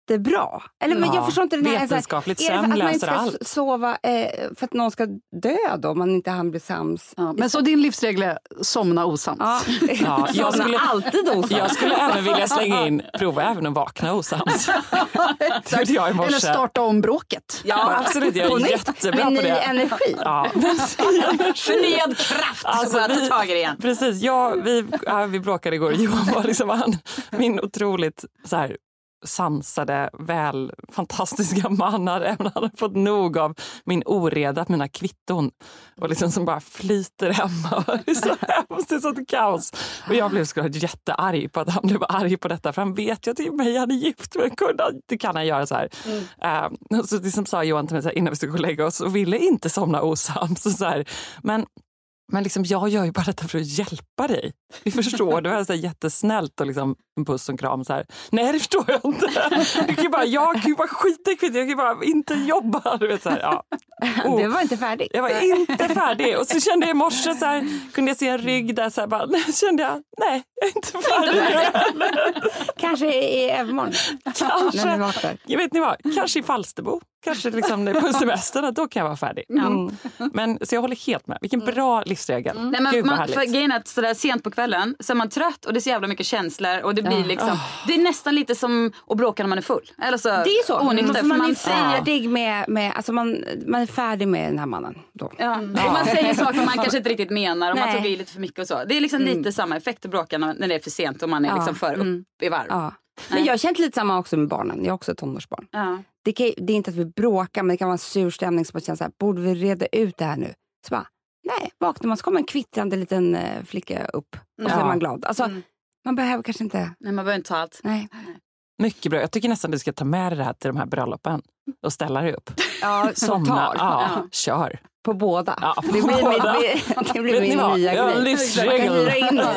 jättebra. Eller men Ja, jag förstår inte den här... alltså, vetenskapligt är det för sömn att man inte löser ska allt. sova eh, för att någon ska dö då, om man inte hann bli sams? Ja, men så din livsregel är somna osams? Ja, Ja, jag skulle- alltid osams. Jag skulle även vilja slänga in, prova även att vakna osams. Eller starta om bråket? Ja, absolut. Jag är jättebra med på ny det. energi. Ja. Förnyad kraft så Alltså, vi- tag igen. Precis, ja, vi, ja, vi bråkade igår. Johan var liksom han, min otroligt så här, sansade, väl, fantastiska man hade även hade fått nog av min oreda, mina kvitton och liksom som bara flyter hemma. Det är så hemskt, det är sånt kaos. Och jag blev såklart jättearg på att han blev arg på detta för han vet ju att det är mig han är gift med. Kunde Det kan han göra så här. Eh, och så liksom sa Johan till mig så här, innan vi skulle gå och lägga oss och ville inte somna osams. Och så här. Men men liksom, jag gör ju bara detta för att hjälpa dig. Vi förstår, det var så jättesnällt och liksom en puss och en kram. Så här. Nej, det förstår jag inte. Du kan bara, jag kan ju bara skita i kvittot, jag kan bara inte jobba. Du vet, så här, ja. Oh. Du var inte färdig. Jag var inte färdig. Och så kände jag i morse, så här, kunde jag se en rygg där, så här, bara, kände jag, nej, jag är inte färdig. Kanske i övermorgon. Kanske. Jag vet ni vad, kanske i Falsterbo, kanske liksom på semestern, då kan jag vara färdig. Mm. Men, så jag håller helt med. Vilken bra livsregel. Nej, men Gud vad man, härligt. för grejen är att sådär sent på kvällen så är man trött och det är så jävla mycket känslor och det blir Ah. liksom, det är nästan lite som att bråka när man är full. Eller så Det är så. onykter. man, för man är man, färdig med, med alltså man, man är färdig med den här mannen då. ja. och man säger saker man kanske inte riktigt menar och man Nej. tog i lite för mycket och så. Det är liksom lite samma effekt att bråka när, när det är för sent och man är Ja. liksom för upp i varv. Ja. Men jag har känt lite samma också med barnen. Jag är också tonårsbarn. Ja. Det, kan, det är inte att vi bråkar, men det kan vara en sur stämning. som man känner så här, borde vi reda ut det här nu? Så bara, nej, vaknar man så kommer en kvittrande liten eh, flicka upp och så är man glad. Alltså, Mm. Man behöver kanske inte... Nej, man behöver inte ta allt. Nej. Mycket bra. Jag tycker nästan du ska ta med dig det här till de här bröllopen och ställa dig upp. Ja, Somna. tar. Ja, Ja. kör. På båda. Ja, på det blir, båda. Min, det blir min nya Jag har en grej. livsregel. In det.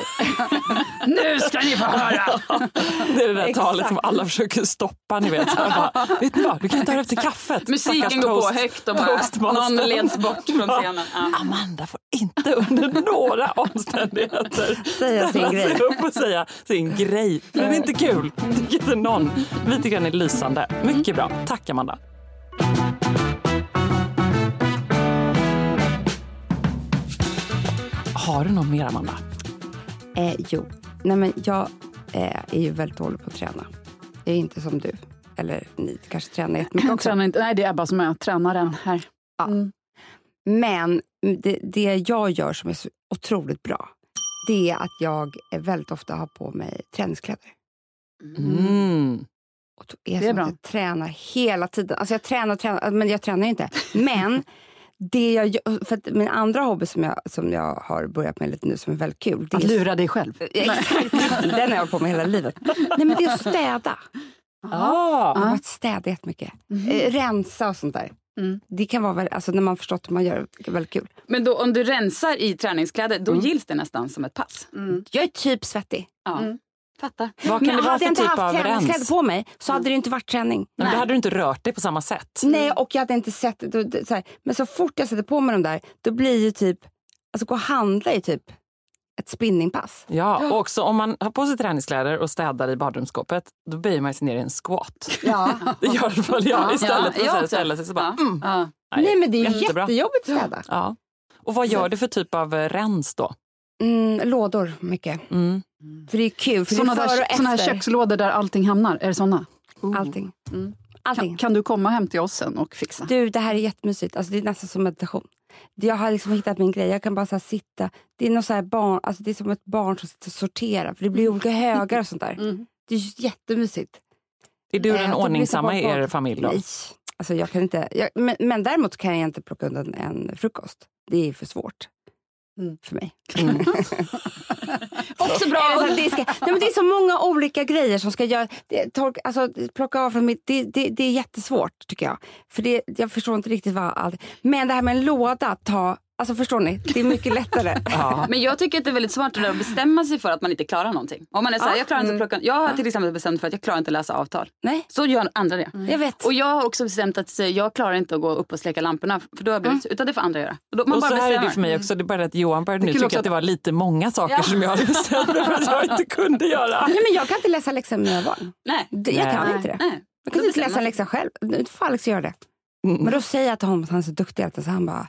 Nu ska ni få höra! Det är det där Exakt. talet som alla försöker stoppa. Ni vet. Så jag bara, vet ni vad, du kan ta det efter kaffet. Musiken Stackars går på högt och bara någon leds bort från scenen. Ja. Amanda får inte under några omständigheter Säga sin grej. sig upp och säga sin grej. För den är inte kul. Tycker inte någon. Vi tycker den är lysande. Mycket bra. Tack Amanda. Har du någon mer Amanda? Eh, jo, nej men jag eh, är ju väldigt dålig på att träna. Jag är inte som du. Eller ni kanske tränar jättemycket också. tränar inte. Nej, det är Ebba som är tränaren här. Mm. Men det, det jag gör som är så otroligt bra, det är att jag väldigt ofta har på mig träningskläder. Mm. Och då är Det är som bra. att jag tränar hela tiden. Alltså jag tränar och tränar, men jag tränar inte. Men det jag gör, för att min andra hobby som jag, som jag har börjat med lite nu som är väldigt kul. Det Att lura dig själv. Exakt. Den har jag hållit på med hela livet. Nej, men det är att städa. Ah. Jag har varit städa jättemycket. Eh, rensa och sånt där. Mm. Det kan vara väl, alltså när man förstått hur man gör det, är väldigt kul. Men då, om du rensar i träningskläder, då Mm. gills det nästan som ett pass. Jag är typ svettig. Ja. Fattar. Vad kan Men det vara hade för jag inte typ haft av träningskläder rens? på mig så hade det inte varit träning. Men då hade du inte rört dig på samma sätt. Nej, och jag hade inte sett då, då, så här. Men så fort jag sätter på mig de där, då blir ju typ, alltså gå och handla är typ ett spinningpass. Ja, och också om man har på sig träningskläder och städar i badrumsskåpet, då böjer man sig ner i en squat. Ja. Det gör i alla fall jag istället för jag att ställa sig så bara, mm. Ja. Nej men det är ju jättebra. jättejobbigt att städa. Ja. Och vad gör du för typ av rens då? Mm, lådor mycket. Mm. För det är kul, för Såna det är före där, och såna här kökslådor där allting hamnar, är det såna? Allting. Mm. Allting. Kan, kan du komma hem till oss sen och fixa? Du, det här är jättemysigt. Alltså, det är nästan som meditation. Jag har liksom hittat min grej. Jag kan bara så här sitta. Det är, något så här barn, alltså, det är som ett barn som sitter och sorterar. För det blir olika högar och sånt där. Mm. Det är jättemysigt. Är du Eh, den ordningsamma i er familj då? Nej, alltså jag kan inte. Jag, men, men däremot kan jag inte plocka undan en frukost. Det är för svårt. Mm. För mig. Också bra. Eller så här, det, ska, nej, men det är så många olika grejer som ska göra... Det, tork, alltså, plocka av från mitt... Det, det, det är jättesvårt tycker jag. För det, jag förstår inte riktigt vad allt... Men det här med en låda, ta... Alltså förstår ni? Det är mycket lättare. Ja. Men jag tycker att det är väldigt där att bestämma sig för att man inte klarar någonting. Om man är så här, Ja. jag, klarar inte att plocka, jag har till exempel bestämt för att jag klarar inte att läsa avtal. Nej, Så gör andra det. jag vet. Och jag har också bestämt att jag klarar inte att gå upp och släcka lamporna. För då har jag blivit, Utan det får andra göra. Och Då, man Och bara så här är det bestämmer. för mig också. Det är bara att Johan började nu tycka att det var lite många saker Ja. som jag hade bestämt för att jag inte kunde göra. Nej, men jag kan inte läsa läxor med mina barn. Nej. Det, jag Nej. kan inte det. Nej. Jag kan Då inte läsa bestämmer en läxa själv. Nu får Alex göra det. Mm. Men då säger jag till honom att han är så duktig. Att så han bara,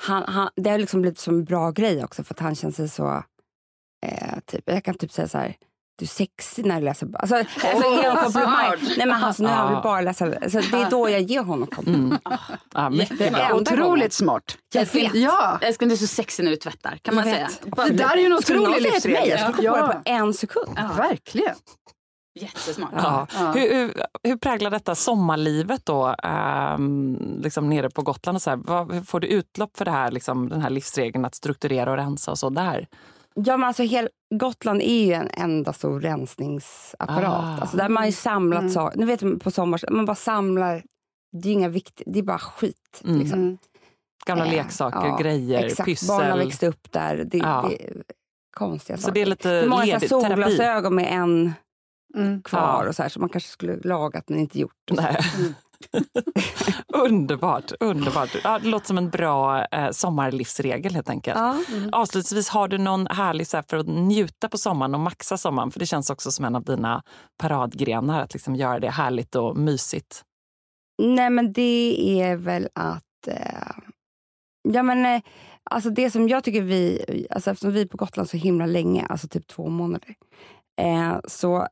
han, han, det har liksom blivit som en bra grej också för att han känner sig så... Eh, typ, jag kan typ säga så här, du är sexig när du läser. Alltså, alltså, ge honom komplimang. Nej, men alltså, nu har vi Ja. bara läsa. Alltså, det är då jag ger honom komplimang. Mm. Ja, mycket bra. gången. Otroligt smart. Jag vet. Ja, Älskling du är så sexig när du tvättar. Kan man Jag säga. det där är ju en otrolig mig, jag skulle komma livsregel. på det på en sekund. Ja, Verkligen. Jättesmart. Ja. Ja. Hur, hur, hur präglar detta sommarlivet då, ehm, liksom nere på Gotland? Och så här? Vad, hur får du utlopp för det här, liksom, den här livsregeln att strukturera och rensa och så där? Ja, men alltså, hel, Gotland är ju en enda stor rensningsapparat. Ah. Alltså, där man har ju samlat Mm. saker. Ni vet på sommaren, man bara samlar. Det är inga vikt, det är bara skit. Mm. Liksom. Mm. Gamla Eh, leksaker, ja, grejer, Exakt, pyssel. barnen växte upp där. Det, Ja. det är konstiga Så saker. det är lite Hur många solglasögon med en Mm. kvar Ja. och så här, som man kanske skulle lagat men inte gjort. Nej. underbart, underbart. Ja, det låter som en bra eh, sommarlivsregel helt enkelt. Ja. Avslutningsvis, har du någon härlig så här, för att njuta på sommaren och maxa sommaren? För det känns också som en av dina paradgrenar, att liksom göra det härligt och mysigt. Nej men det är väl att... Eh, ja men eh, alltså det som jag tycker vi, alltså eftersom vi är på Gotland så himla länge, alltså typ två månader. Eh, så,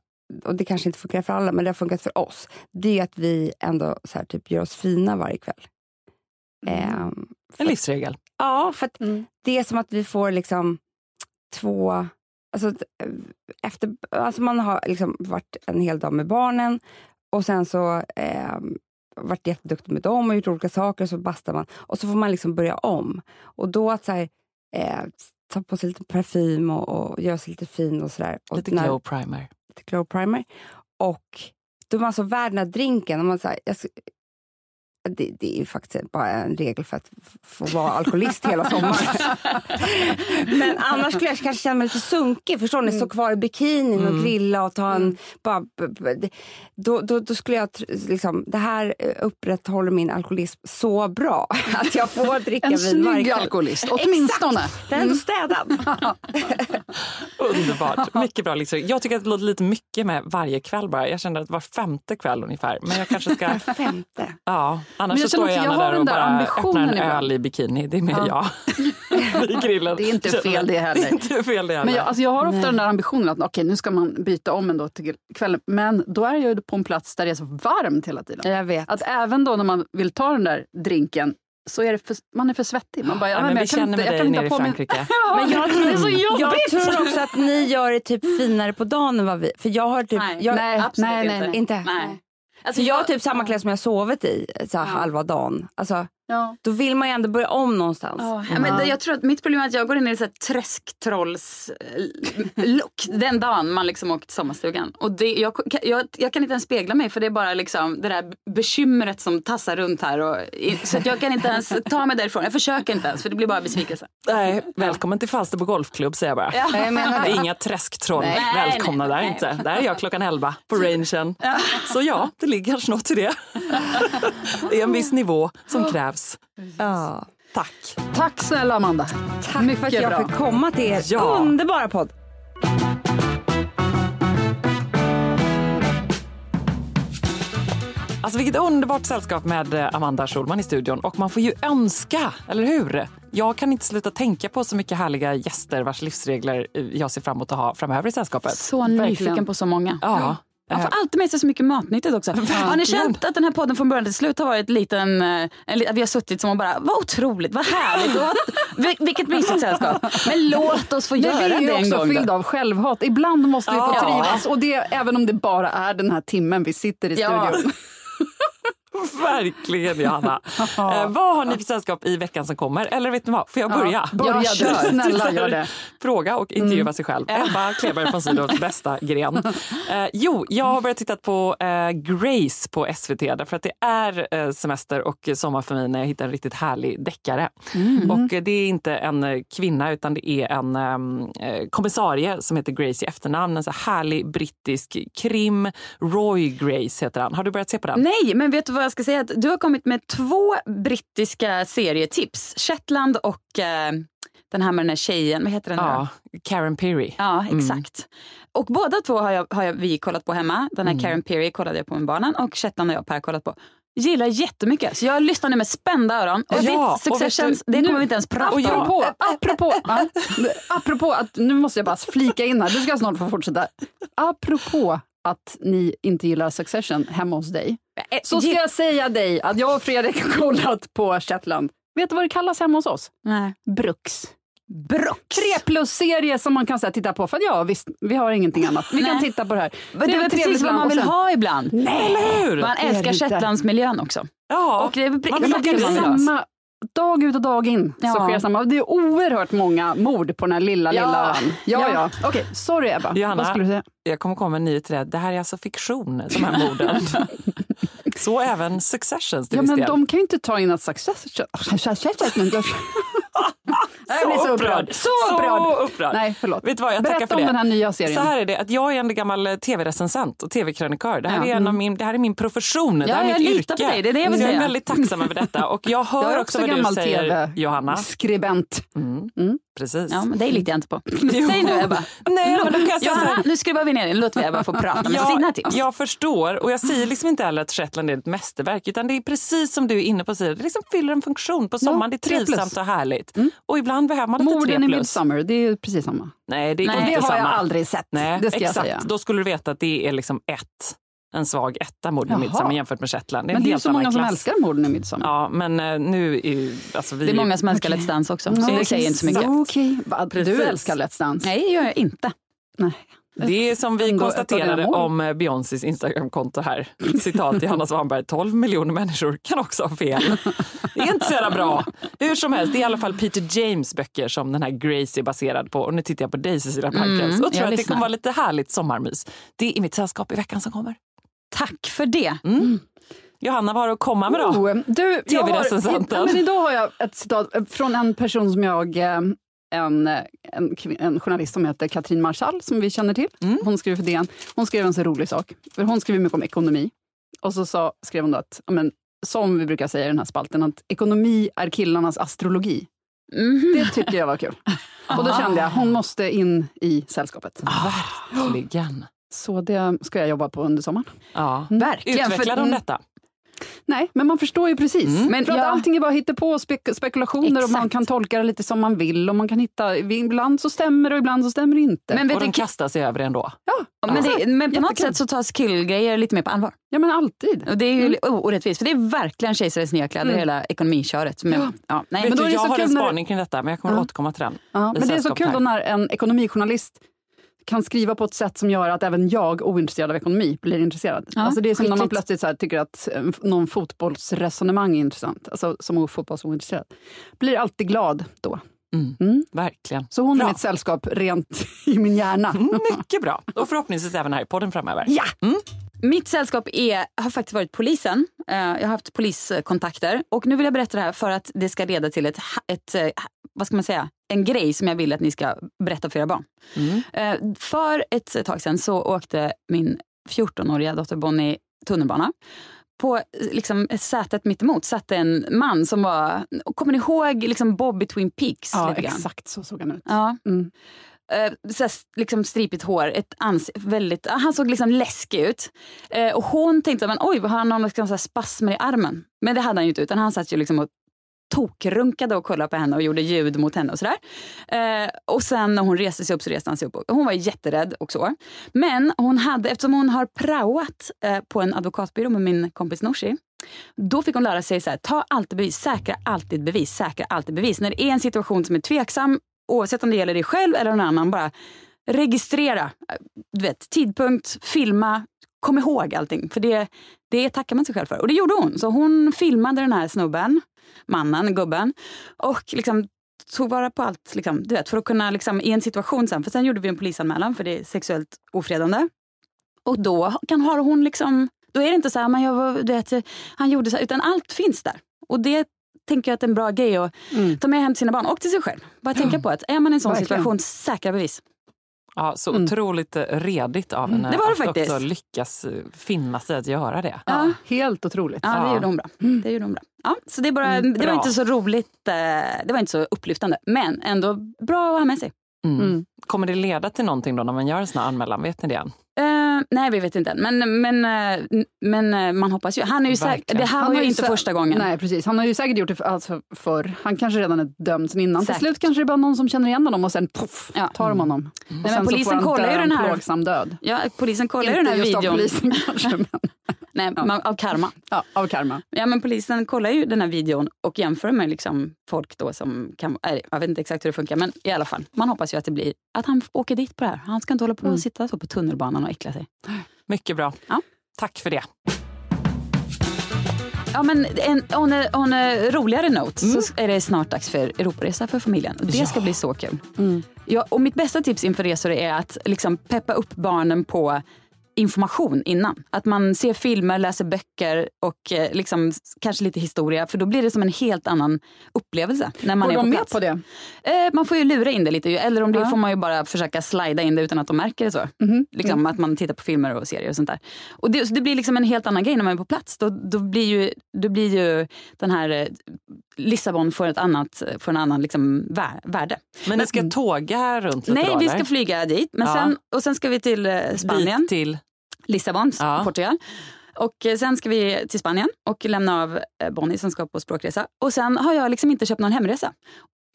och det kanske inte funkar för alla men det har funkat för oss. Det är att vi ändå så här, typ gör oss fina varje kväll. Eh, för, En livsregel. ja, för att Mm. det är som att vi får liksom två... Alltså, eh, efter, alltså man har liksom varit en hel dag med barnen och sen så eh, varit jätteduktig med dem och gjort olika saker, så bastar man. Och så får man liksom börja om. Och då att så här, eh, ta på sig lite parfym och, och göra sig lite fin och sådär. Och Lite när- glow primer lite glow primer. Och då var alltså värd den här drinken. Och man så här, jag, det, det är ju faktiskt bara en regel för att få vara alkoholist hela sommaren. Men annars skulle jag kanske känna mig lite sunkig. Förstår ni? Stå kvar i bikinin och grilla och ta en... Bara, b- b- det- då, då, då skulle jag... Liksom, det här eh, upprätthåller min alkoholism så bra att jag får dricka En vin varje snygg kväll. alkoholist, åtminstone. Exakt! Den är ändå städad. Underbart. Mycket bra livsregel. Jag tycker att det låter lite mycket med varje kväll bara. Jag känner att var femte kväll ungefär. Men jag kanske ska... Femte. Ja, Men annars jag så står jag gärna jag har där och den där bara ambitionen öppnar en ibland. öl i bikini. Det är mer jag. Vid grillen. Det är inte fel det heller. Det är inte fel det heller. Men jag, alltså jag har ofta den där ambitionen att okej, nu ska man byta om ändå till kvällen. Men då är jag ju på en plats där det är så varmt hela tiden. Jag vet. Att även då när man vill ta den där drinken så är det för, man är för svettig. Man bara, ja, Ja, men jag vi kan känner inte- med jag dig kan inte nere i ha på mig-. Ja, Men jag tror, det är så jag jobbigt! tror också att ni gör det typ finare på dagen än vad vi... För jag har typ... Nej, jag, nej, absolut nej, nej, inte. nej. Inte? Nej. Alltså, jag har typ samma kläder som jag sovit i så här, halva dagen. Alltså, Ja. då vill man ju ändå börja om någonstans. Ja, men jag tror att mitt problem är att jag går in i här träsktrolls-look den dagen man liksom åker till sommarstugan. Och det, jag, jag, jag kan inte ens spegla mig för det är bara liksom det där bekymret som tassar runt här. Och, så att jag kan inte ens ta mig därifrån. Jag försöker inte ens för det blir bara besvikelse. Nej, välkommen till Falsterbo Golfklubb säger jag bara. Ja. Jag menar Det inga träsktroll. Nej, Välkomna nej, där nej. inte. Där är jag klockan 11 på rangen. Så ja, det ligger kanske något i det. Det är en viss nivå som krävs. Ja. Tack. Tack snälla Amanda. Tack Mycket för att jag bra. fick komma till er Ja. underbara podd. Alltså vilket underbart sällskap med eh, Amanda Schulman i studion. Och man får ju önska, eller hur? Jag kan inte sluta tänka på så mycket härliga gäster vars livsregler eh, jag ser fram emot att ha framöver i sällskapet. Så nyfiken på så många. Ja. Man får alltid med sig så mycket matnyttigt också. Har ni känt att den här podden från början till slut har varit liten, eh, en, vi har suttit som och bara, vad otroligt, vad härligt, och vad, vilket mysigt sällskap. Men låt oss få Men göra vi är det ju en också gång. fyllda av självhat. Ibland måste vi få Ja. trivas. Och det, även om det bara är den här timmen vi sitter i Ja. studion. Verkligen Johanna. eh, vad har ni för sällskap i veckan som kommer? Eller vet ni vad, får jag börja? Börja Ja, du, kör. snälla gör det. Fråga och intervjua sig själv. Ebba Kleberg von Sydows bästa gren. Eh, jo, jag har börjat titta på eh, Grace på SVT därför att det är eh, semester och sommar för mig när jag hittar en riktigt härlig deckare. Och eh, det är inte en eh, kvinna utan det är en ehm, eh, kommissarie som heter Grace i efternamn. En så härlig brittisk krim. Roy Grace heter han. Har du börjat se på den? Nej, men vet du vad jag ska säga? Att du har kommit med två brittiska serietips. Shetland och eh, den här med den här tjejen, vad heter den? Ja, Karen Peary. Ja, exakt. Och båda två har, jag, har jag, vi kollat på hemma. Den här Karen Peary kollade jag på med barnen och Shetland har jag och Per kollat på. Gillar jättemycket. Så jag lyssnar nu med spända öron. Och Ja, ditt Succession, det kommer vi inte ens prata och jag- om. Apropå, apropå, apropå att, nu måste jag bara flika in här, du ska snart få fortsätta. Apropå att ni inte gillar Succession hemma hos dig, Eh, så ska jag säga dig att jag och Fredrik har kollat på Shetland. Vet du vad det kallas hemma hos oss? Nej. Bruks. Brooks. Tre plus-serie som man kan så här, titta på. För att ja, visst, vi har ingenting annat. Vi kan titta på det här. Men det är precis vad man vill sen- ha ibland. Nej! Eller hur? Man älskar. Shetlandsmiljön också. Ja, Och det är man vill vill ha. samma, dag ut och dag in så Ja. sker samma. Det är oerhört många mord på den här lilla, Ja. lilla ön. Ja, Ja. ja. Okej, sorry Ebba. Johanna. Vad skulle du säga? jag kommer komma med en till dig. Det här är alltså fiktion, de här morden. Så även Successions till Ja, men del. de kan ju inte ta in att success... Jag blir så upprörd. Så upprörd. Så upprörd. Nej, förlåt. Vet vad, jag Berätta för om det. den här nya serien. Så här är det, att jag är en gammal eh, tv-recensent och tv-krönikör. Det här, Ja. är en av min, det här är min profession, det Ja, här är jag mitt yrke. på dig, det är det jag vill jag är väldigt tacksam över detta. Och jag hör Jag också också vad du säger, TV. Johanna. Skribent. Precis. Ja, men det litar jag inte på. Säg nu Ebba. Nej, men då kan jag säga här. Nu skruvar vi ner den. Låt vi Ebba få prata med sina tips. Jag förstår och jag säger liksom inte heller att Shetland är ett mästerverk utan det är precis som du är inne på. Det liksom fyller en funktion på sommaren. det är trivsamt och härligt. Och ibland behöver man lite Morden i. Midsummer, det är precis samma. Nej, det Nej. Det har jag aldrig sett. Nej, det ska exakt. jag säga. Då skulle du veta att det är liksom ett, en svag etta mord i Jaha. Midsummer jämfört med Shetland. Det är Men en det är så många som klass. älskar morden i Midsummer. Ja, men eh, nu är ju, alltså vi Det är många som älskar Okej. Let's Dance också. Ja, Så det säger inte så mycket. Precis. du älskar Let's Dance? Nej, det gör jag inte. Nej. Det är som vi Ändå konstaterade om eh, Beyoncés Instagramkonto här. Citat Johanna Svanberg, 12 miljoner människor kan också ha fel. Det är inte så jävla bra. Hur som helst, det är i alla fall Peter James böcker som den här Grace är baserad på. Och nu tittar jag på dig Cecilia Blankens Mm, och tror att det lyssnar. kommer vara lite härligt sommarmys. Det är mitt sällskap i veckan som kommer. Tack för det. Johanna, vad har du att komma med då? Oh, du, jag har, TV-recensenten. ja, men idag har jag ett citat från en person som jag eh, en, en, en journalist som heter Katrin Marsall, som vi känner till. Mm. Hon skriver för DN. Hon skrev en så rolig sak. För hon skriver mycket om ekonomi. Och så sa, skrev hon då att, men, som vi brukar säga i den här spalten, att ekonomi är killarnas astrologi. Mhm. Det tycker jag var kul. Och då kände jag, hon måste in i sällskapet. Verkligen. Så det ska jag jobba på under sommaren. Ja. Verkligen. Utveckla för- de detta. Nej, men man förstår ju precis. Mm. Men för att jag- allting är bara hittepå och spek spekulationer och man Exakt. kan tolka det lite som man vill. Och man kan hitta, ibland så stämmer det och ibland så stämmer det inte. Men, vet Och de kastar sig över det ändå. ja, men, det, exakt. men på något Jättekul. sätt så tas killgrejer lite mer på allvar. Ja, men alltid. Och det är ju o- orättvist, för det är verkligen kejsarens nya kläder, hela ekonomiköret. Men, Ja. ja. nej, Vet Men då du, är det jag har en spaning kring detta men jag kommer Ja. återkomma till den. Ja, men det är så kul då när en ekonomijournalist kan skriva på ett sätt som gör att även jag, ointresserad av ekonomi, blir intresserad. Ja, alltså det är som när man plötsligt så här tycker att eh, någon fotbollsresonemang är intressant, alltså som fotbollsointresserad. Blir alltid glad då. Mm. Mm. Verkligen. Så hon Bra. är mitt sällskap rent i min hjärna. Mm, Mycket bra. Och förhoppningsvis även här i podden framöver. Ja! Mitt sällskap är, har faktiskt varit polisen. Eh, Jag har haft poliskontakter. Och nu vill jag berätta det här för att det ska leda till ett, ett eh, vad ska man säga, en grej som jag vill att ni ska berätta för era barn. Mm. Eh, För ett tag sedan så åkte min 14-åriga dotter Bonnie tunnelbana på liksom, sätet mittemot satt en man som var... Kommer ni ihåg liksom Bob i Twin Peaks? Ja, exakt så såg han ut. Ja. Mm. Eh, så här, liksom stripigt hår, ett ans väldigt, ah, han såg liksom läskig ut. Eh, och hon tänkte, men, oj, har han någon liksom, så här spasmer i armen? Men det hade han ju inte, utan han satt ju liksom och tokrunkade och kollade på henne och gjorde ljud mot henne och sådär. Eh, och sen när hon reste sig upp så reste han sig upp. Hon var jätterädd och så. Men hon hade, eftersom hon har praoat eh, på en advokatbyrå med min kompis Nooshi, då fick hon lära sig så här, ta alltid bevis, säkra alltid bevis, säkra alltid bevis. När det är en situation som är tveksam, oavsett om det gäller dig själv eller någon annan, bara registrera. Eh, du vet, tidpunkt, filma, kom ihåg allting. För det, det tackar man sig själv för. Och det gjorde hon. Så hon filmade den här snubben, mannen, gubben. Och liksom tog vara på allt, liksom, du vet, för att kunna liksom, i en situation sen. För sen gjorde vi en polisanmälan för det är sexuellt ofredande. Och då kan har hon liksom, då är det inte så här, man jag var, du vet, han gjorde så här, utan allt finns där. Och det tänker jag att är en bra grej att ta med hem till sina barn och till sig själv. Bara tänka på att är man i en sån Verkligen. situation, säkra bevis. Ja, så otroligt eh, redigt av henne Mm. Det var det att faktiskt. också lyckas eh, finna sig att göra det. Ja, helt otroligt. Ja, det Ja. gjorde hon bra. Det gjorde hon bra. Ja, så det, är bara, Mm, det var inte så roligt, eh, det var inte så upplyftande. Men ändå bra att ha med sig. Mm. Mm. Kommer det leda till någonting då när man gör en sån här anmälan? Vet ni det nej, vi vet inte än. Men, men, eh, men eh, man hoppas ju. Han är ju säkert, det här Han var ju inte första gången. Nej, precis. Han har ju säkert gjort det för, alltså, förr. Han kanske redan är dömd sen innan. Säkert. Till slut kanske det är bara någon som känner igen honom och sen poff, Ja. tar de honom. Och men sen så polisen kollar ju den en här- plågsam död. Ja, polisen kollar ju Inte den här just av videon. polisen kanske, men Nej, Ja. man, av karma. ja, av karma. Ja, men polisen kollar ju den här videon och jämför med liksom folk då som kan... Nej, jag vet inte exakt hur det funkar, men i alla fall. Man hoppas ju att det blir att han åker dit på det här. Han ska inte hålla på och sitta så på tunnelbanan och äckla sig. Mycket bra. Ja. Tack för det. Ja, men en, on, a, on a roligare note så är det snart dags för Europaresa för familjen. Och det ska bli så kul. Ja, och mitt bästa tips inför resor är att liksom peppa upp barnen på information innan. Att man ser filmer, läser böcker och eh, liksom, kanske lite historia. För då blir det som en helt annan upplevelse när man Går är på de med plats. på det? Eh, man får ju lura in det lite. ju. Eller om det Ja. får man ju bara försöka slida in det utan att de märker det så. Mhm. Liksom att man tittar på filmer och serier och sånt där. Och det, så det blir liksom en helt annan grej när man är på plats. Då, då, blir, ju, då blir ju den här eh, Lissabon får ett annat, får en annan liksom vär, värde. Men ni ska tåga runt lite Nej, då, vi ska flyga dit. Men Ja. sen, och sen ska vi till Spanien. Bit till... Lissabon, Ja. Portugal. Och eh, sen ska vi till Spanien och lämna av eh, Bonnie som ska på språkresa. Och sen har jag liksom inte köpt någon hemresa.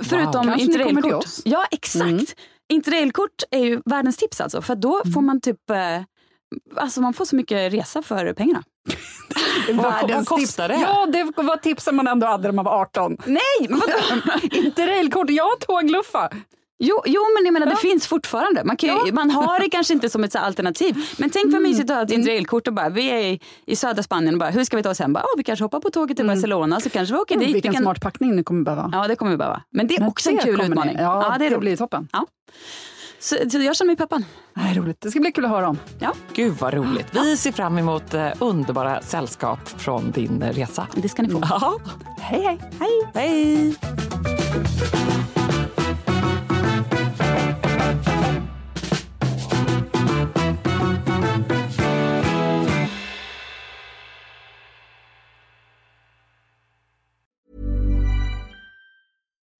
Förutom till interrailkort. Ja, exakt. Mm. Interrailkort är ju världens tips alltså. För då får man typ eh, Alltså man får så mycket resa för pengarna. Världens vad kostar tips. det? Ja, det var tipsen man ändå hade när man var 18. Nej, men vadå? Inte railkort, jag tågluffa. Jo, jo, men jag menar, det finns fortfarande. Man, kan ju, man har det kanske inte som ett så alternativ. Men tänk vad mysigt att ha ett interrailkort och bara, vi är i, i södra Spanien och bara, hur ska vi ta oss hem? Bara, oh, vi kanske hoppar på tåget till Barcelona så kanske vi åker dit. Vi Vilken kan... smart packning ni kommer behöva. Ja, det kommer vi behöva. Men det är Men också en det kul kommer ni- utmaning. Ja, det är det roligt. blir toppen. Ja. Så, så jag känner mig peppad. Nej, roligt. Det ska bli kul att höra om. Ja, Gud vad roligt. Vi ser fram emot eh, underbara sällskap från din eh, resa. det ska ni få. Ja. Hej, hej. Hej! Hej!